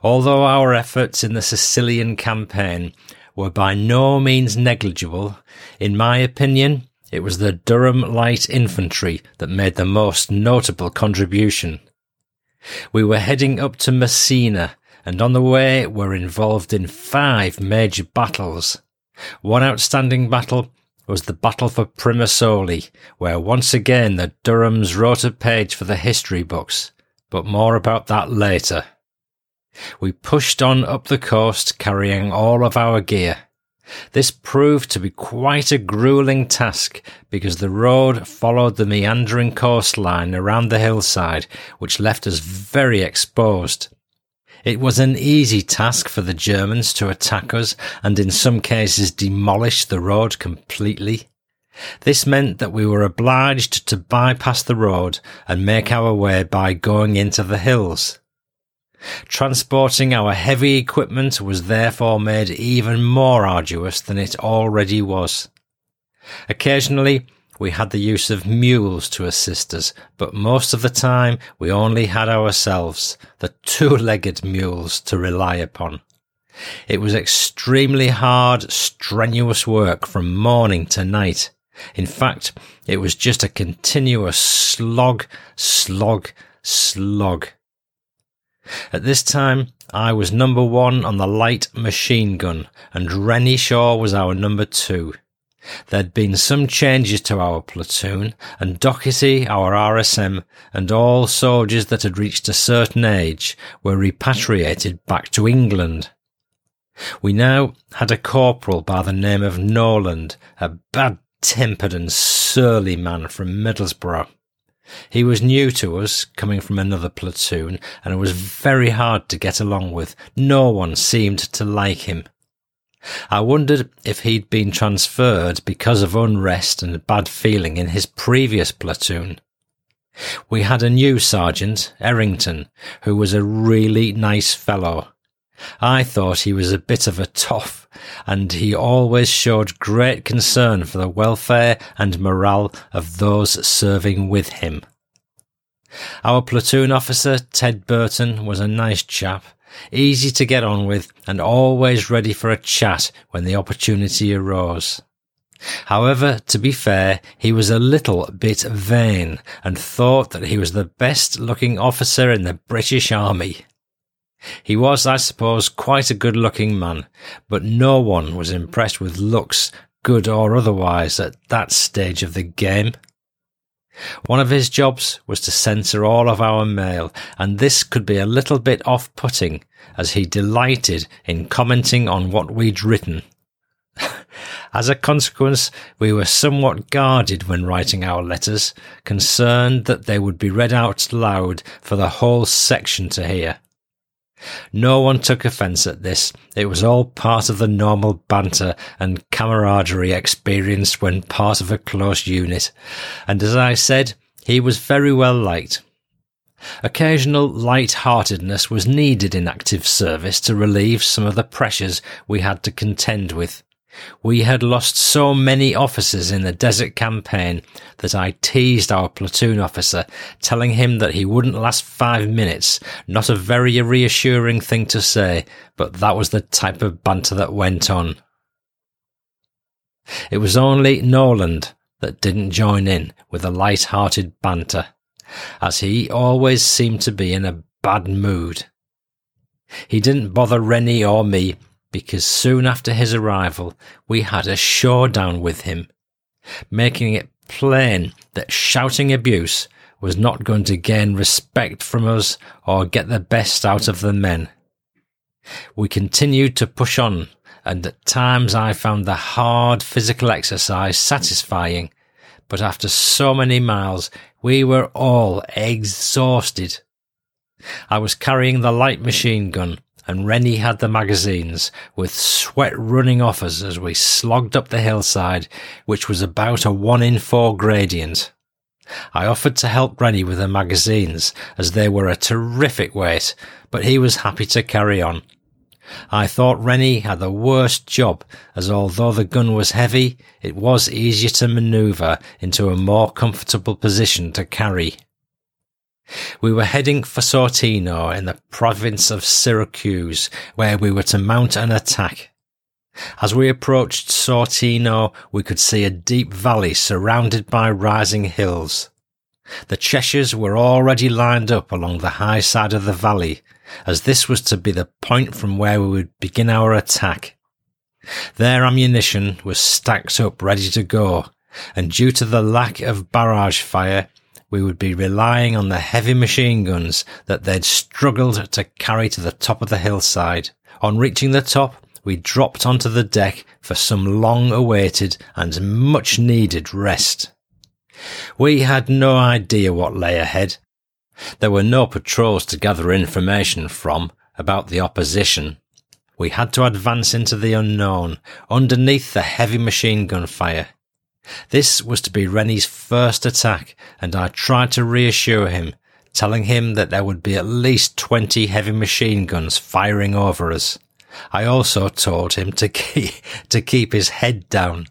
Although our efforts in the Sicilian campaign were by no means negligible, in my opinion, it was the Durham Light Infantry that made the most notable contribution. We were heading up to Messina and on the way were involved in five major battles. One outstanding battle was the Battle for Primosole, where once again the Durhams wrote a page for the history books, but more about that later. We pushed on up the coast carrying all of our gear. This proved to be quite a grueling task because the road followed the meandering coastline around the hillside, which left us very exposed. It was an easy task for the Germans to attack us and in some cases demolish the road completely. This meant that we were obliged to bypass the road and make our way by going into the hills. Transporting our heavy equipment was therefore made even more arduous than it already was. Occasionally, we had the use of mules to assist us, but most of the time we only had ourselves, the two-legged mules, to rely upon. It was extremely hard, strenuous work from morning to night. In fact, it was just a continuous slog, slog, slog. At this time, I was number one on the light machine gun, and Rennie Shaw was our number two. There'd been some changes to our platoon, and Docherty, our RSM, and all soldiers that had reached a certain age were repatriated back to England. We now had a corporal by the name of Noland, a bad tempered and surly man from Middlesbrough. He was new to us, coming from another platoon, and it was very hard to get along with. No one seemed to like him. I wondered if he'd been transferred because of unrest and bad feeling in his previous platoon. We had a new sergeant, Errington, who was a really nice fellow. I thought he was a bit of a toff, and he always showed great concern for the welfare and morale of those serving with him. Our platoon officer, Ted Burton, was a nice chap, easy to get on with, and always ready for a chat when the opportunity arose. However, to be fair, he was a little bit vain and thought that he was the best looking officer in the British Army. He was, I suppose, quite a good looking man, but no one was impressed with looks, good or otherwise, at that stage of the game. One of his jobs was to censor all of our mail, and this could be a little bit off putting, as he delighted in commenting on what we'd written. As a consequence, we were somewhat guarded when writing our letters, concerned that they would be read out loud for the whole section to hear. No one took offence at this. It was all part of the normal banter and camaraderie experienced when part of a close unit. And as I said, he was very well liked. Occasional light-heartedness was needed in active service to relieve some of the pressures we had to contend with. We had lost so many officers in the desert campaign that I teased our platoon officer, telling him that he wouldn't last five minutes. Not a very reassuring thing to say, but that was the type of banter that went on. It was only Noland that didn't join in with the light-hearted banter, as he always seemed to be in a bad mood. He didn't bother Rennie or me because soon after his arrival we had a showdown with him, making it plain that shouting abuse was not going to gain respect from us or get the best out of the men. We continued to push on, and at times I found the hard physical exercise satisfying, but after so many miles we were all exhausted. I was carrying the light machine gun and Rennie had the magazines, with sweat running off us as we slogged up the hillside, which was about a one in four gradient. I offered to help Rennie with the magazines, as they were a terrific weight, but he was happy to carry on. I thought Rennie had the worst job, as although the gun was heavy, it was easier to manoeuvre into a more comfortable position to carry. We were heading for Sortino in the province of Syracuse, where we were to mount an attack. As we approached Sortino, we could see a deep valley surrounded by rising hills. The Cheshires were already lined up along the high side of the valley, as this was to be the point from where we would begin our attack. Their ammunition was stacked up ready to go, and due to the lack of barrage fire, we would be relying on the heavy machine guns that they'd struggled to carry to the top of the hillside. On reaching the top, we dropped onto the deck for some long awaited and much needed rest. We had no idea what lay ahead. There were no patrols to gather information from about the opposition. We had to advance into the unknown, underneath the heavy machine gun fire. This was to be Rennie's first attack, and I tried to reassure him, telling him that there would be at least 20 heavy machine guns firing over us. I also told him to keep, to keep his head down.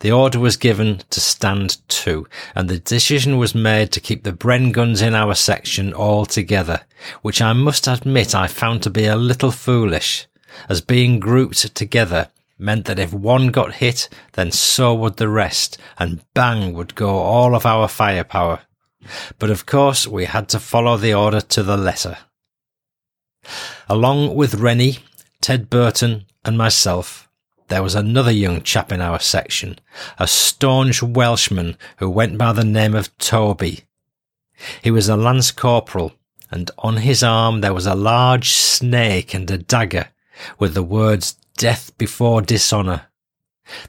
The order was given to stand to, and the decision was made to keep the Bren guns in our section all together, which I must admit I found to be a little foolish, as being grouped together meant that if one got hit, then so would the rest, and bang would go all of our firepower. But of course, we had to follow the order to the letter. Along with Rennie, Ted Burton, and myself, there was another young chap in our section, a staunch Welshman who went by the name of Toby. He was a lance corporal, and on his arm there was a large snake and a dagger, with the words death before dishonour.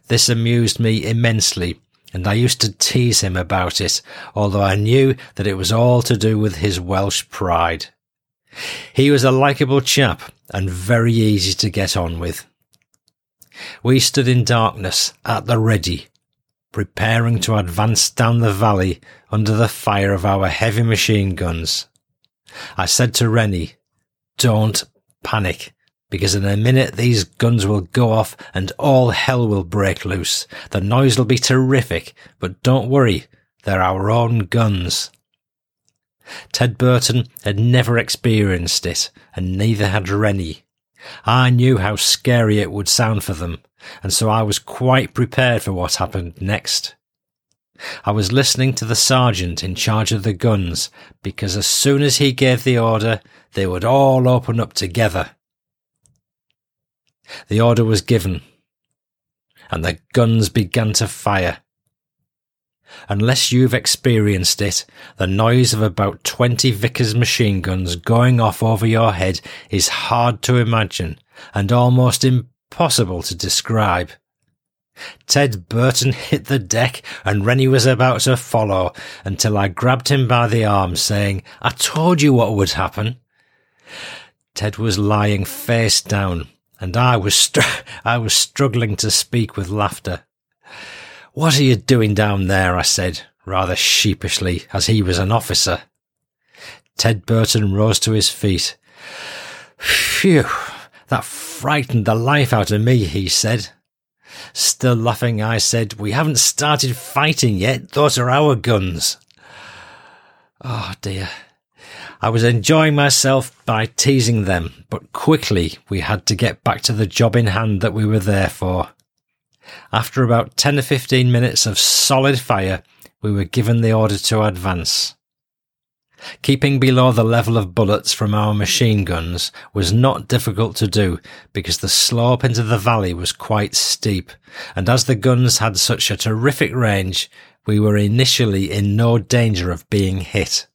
This amused me immensely, and I used to tease him about it, although I knew that it was all to do with his Welsh pride. He was a likeable chap and very easy to get on with. We stood in darkness at the ready, preparing to advance down the valley under the fire of our heavy machine guns. I said to Rennie, don't panic because in a minute these guns will go off and all hell will break loose. The noise will be terrific, but don't worry, they're our own guns. Ted Burton had never experienced it, and neither had Rennie. I knew how scary it would sound for them, and so I was quite prepared for what happened next. I was listening to the sergeant in charge of the guns because as soon as he gave the order, they would all open up together. The order was given, and the guns began to fire. Unless you've experienced it, the noise of about 20 Vickers machine guns going off over your head is hard to imagine and almost impossible to describe. Ted Burton hit the deck and Rennie was about to follow until I grabbed him by the arm saying, I told you what would happen. Ted was lying face down and I was str- I was struggling to speak with laughter. What are you doing down there? I said, rather sheepishly, as he was an officer. Ted Burton rose to his feet. Phew, that frightened the life out of me, he said. Still laughing, I said, We haven't started fighting yet. Those are our guns. Oh dear. I was enjoying myself by teasing them, but quickly we had to get back to the job in hand that we were there for. After about 10 or 15 minutes of solid fire, we were given the order to advance. Keeping below the level of bullets from our machine guns was not difficult to do because the slope into the valley was quite steep, and as the guns had such a terrific range, we were initially in no danger of being hit.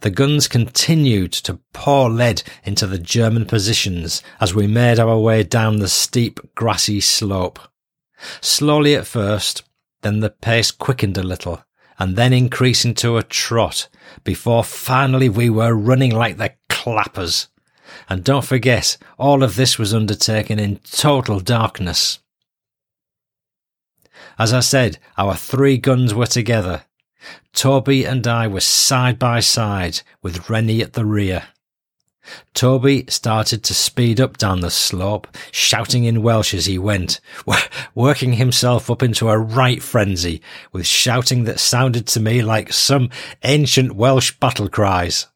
The guns continued to pour lead into the German positions as we made our way down the steep, grassy slope. Slowly at first, then the pace quickened a little, and then increasing to a trot, before finally we were running like the clappers. And don't forget, all of this was undertaken in total darkness. As I said, our three guns were together, Toby and I were side by side with Rennie at the rear. Toby started to speed up down the slope, shouting in Welsh as he went, working himself up into a right frenzy with shouting that sounded to me like some ancient Welsh battle cries.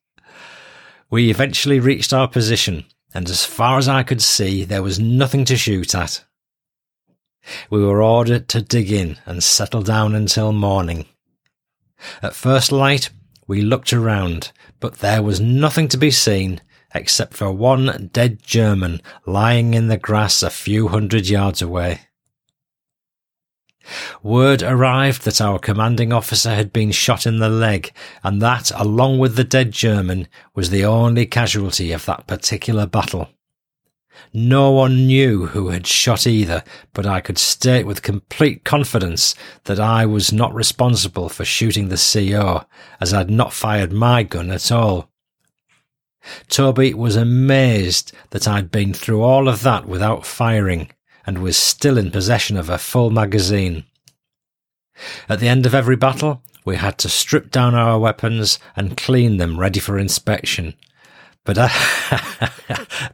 We eventually reached our position, and as far as I could see, there was nothing to shoot at. We were ordered to dig in and settle down until morning. At first light, we looked around, but there was nothing to be seen except for one dead German lying in the grass a few hundred yards away. Word arrived that our commanding officer had been shot in the leg, and that, along with the dead German, was the only casualty of that particular battle. No one knew who had shot either, but I could state with complete confidence that I was not responsible for shooting the CO, as I'd not fired my gun at all. Toby was amazed that I'd been through all of that without firing, and was still in possession of a full magazine. At the end of every battle, we had to strip down our weapons and clean them ready for inspection, but, uh,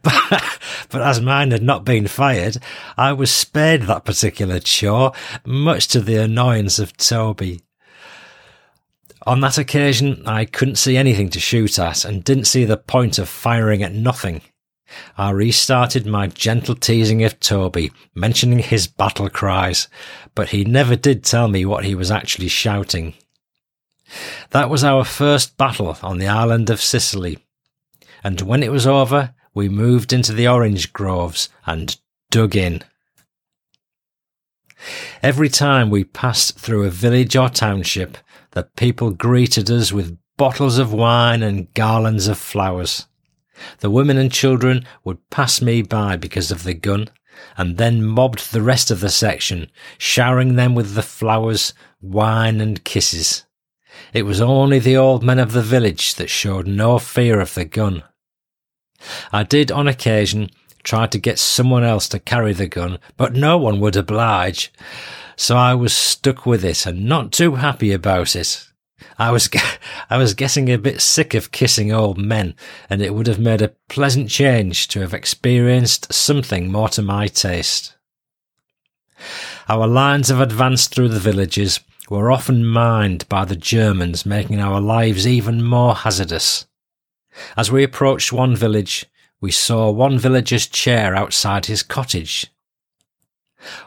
but, but as mine had not been fired, I was spared that particular chore, much to the annoyance of Toby. On that occasion, I couldn't see anything to shoot at and didn't see the point of firing at nothing. I restarted my gentle teasing of Toby, mentioning his battle cries, but he never did tell me what he was actually shouting. That was our first battle on the island of Sicily, and when it was over, we moved into the orange groves and dug in. Every time we passed through a village or township, the people greeted us with bottles of wine and garlands of flowers. The women and children would pass me by because of the gun, and then mobbed the rest of the section, showering them with the flowers, wine and kisses. It was only the old men of the village that showed no fear of the gun. I did on occasion try to get someone else to carry the gun, but no one would oblige. So I was stuck with it and not too happy about it. I was, I was getting a bit sick of kissing old men, and it would have made a pleasant change to have experienced something more to my taste. Our lines of advance through the villages were often mined by the Germans, making our lives even more hazardous. As we approached one village, we saw one villager's chair outside his cottage.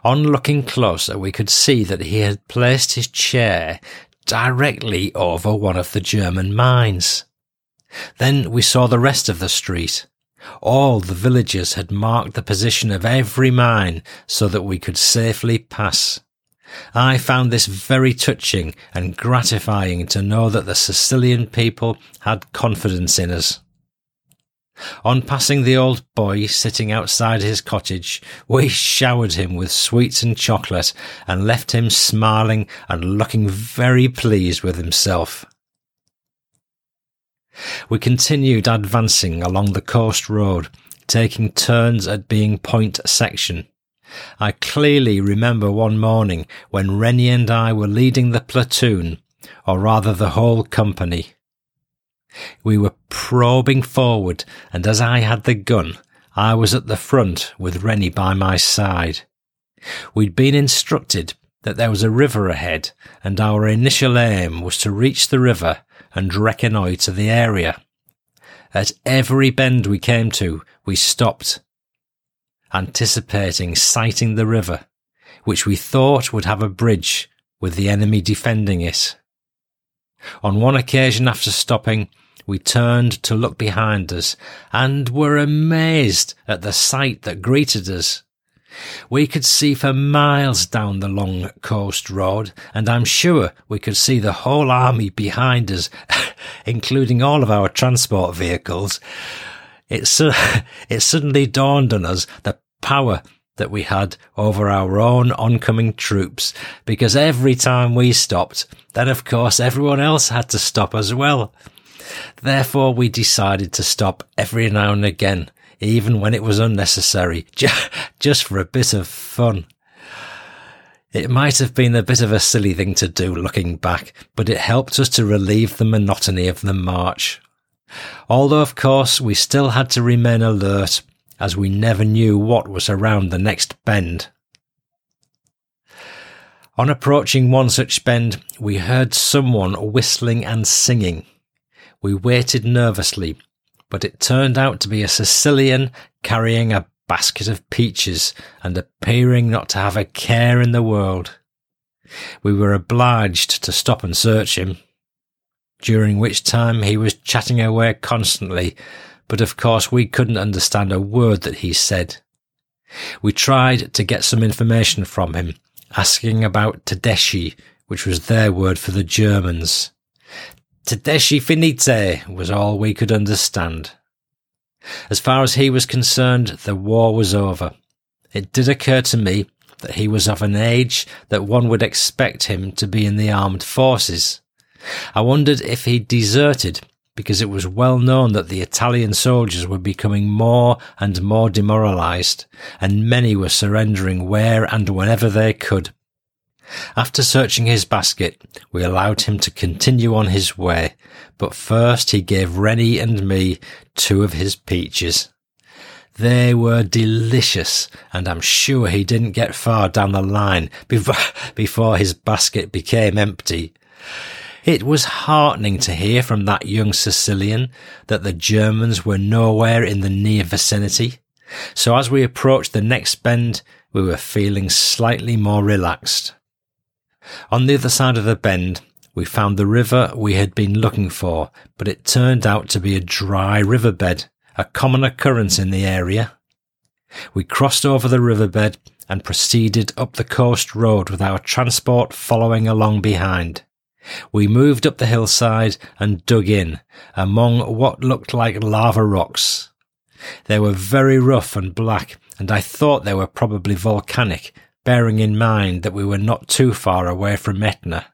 On looking closer, we could see that he had placed his chair directly over one of the German mines. Then we saw the rest of the street. All the villagers had marked the position of every mine so that we could safely pass. I found this very touching and gratifying to know that the Sicilian people had confidence in us. On passing the old boy sitting outside his cottage, we showered him with sweets and chocolate and left him smiling and looking very pleased with himself. We continued advancing along the coast road, taking turns at being point section. I clearly remember one morning when Rennie and I were leading the platoon, or rather the whole company. We were probing forward, and as I had the gun, I was at the front with Rennie by my side. We'd been instructed that there was a river ahead, and our initial aim was to reach the river and reconnoitre the area. At every bend we came to, we stopped, anticipating sighting the river, which we thought would have a bridge with the enemy defending it. On one occasion after stopping, we turned to look behind us and were amazed at the sight that greeted us. We could see for miles down the long coast road, and I'm sure we could see the whole army behind us, including all of our transport vehicles. It, su- it suddenly dawned on us the power that we had over our own oncoming troops, because every time we stopped, then of course everyone else had to stop as well. Therefore, we decided to stop every now and again, even when it was unnecessary, just for a bit of fun. It might have been a bit of a silly thing to do looking back, but it helped us to relieve the monotony of the march. Although, of course, we still had to remain alert as we never knew what was around the next bend. On approaching one such bend, we heard someone whistling and singing. We waited nervously, but it turned out to be a Sicilian carrying a basket of peaches and appearing not to have a care in the world. We were obliged to stop and search him, during which time he was chatting away constantly but of course we couldn't understand a word that he said. We tried to get some information from him, asking about Tedeschi, which was their word for the Germans. Tedeschi finite was all we could understand. As far as he was concerned, the war was over. It did occur to me that he was of an age that one would expect him to be in the armed forces. I wondered if he'd deserted because it was well known that the Italian soldiers were becoming more and more demoralized, and many were surrendering where and whenever they could. After searching his basket, we allowed him to continue on his way, but first he gave Rennie and me two of his peaches. They were delicious, and I'm sure he didn't get far down the line before his basket became empty. It was heartening to hear from that young Sicilian that the Germans were nowhere in the near vicinity. So as we approached the next bend, we were feeling slightly more relaxed. On the other side of the bend, we found the river we had been looking for, but it turned out to be a dry riverbed, a common occurrence in the area. We crossed over the riverbed and proceeded up the coast road with our transport following along behind. We moved up the hillside and dug in among what looked like lava rocks. They were very rough and black, and I thought they were probably volcanic, bearing in mind that we were not too far away from Etna.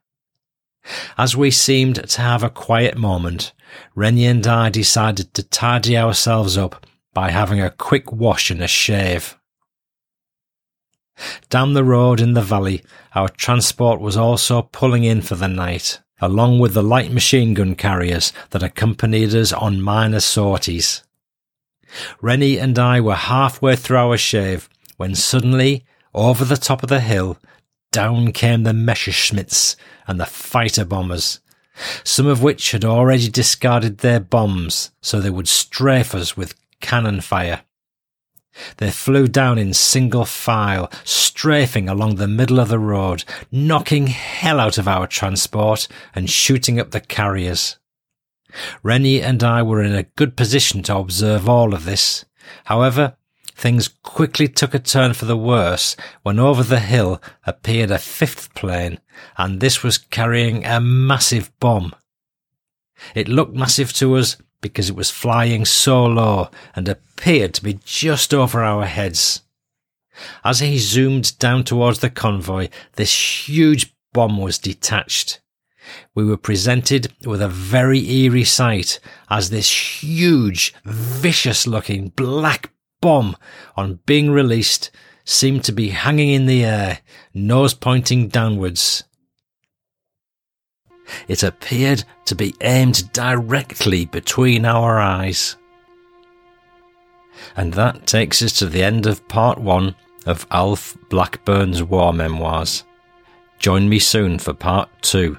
As we seemed to have a quiet moment, Rennie and I decided to tidy ourselves up by having a quick wash and a shave. Down the road in the valley, our transport was also pulling in for the night, along with the light machine gun carriers that accompanied us on minor sorties. Rennie and I were halfway through our shave when suddenly, over the top of the hill, down came the Messerschmitts and the fighter bombers, some of which had already discarded their bombs so they would strafe us with cannon fire. They flew down in single file, strafing along the middle of the road, knocking hell out of our transport and shooting up the carriers. Rennie and I were in a good position to observe all of this. However, things quickly took a turn for the worse when over the hill appeared a fifth plane, and this was carrying a massive bomb. It looked massive to us because it was flying so low and appeared to be just over our heads. As he zoomed down towards the convoy, this huge bomb was detached. We were presented with a very eerie sight as this huge, vicious looking black bomb on being released seemed to be hanging in the air, nose pointing downwards. It appeared to be aimed directly between our eyes. And that takes us to the end of part one of Alf Blackburn's war memoirs. Join me soon for part two.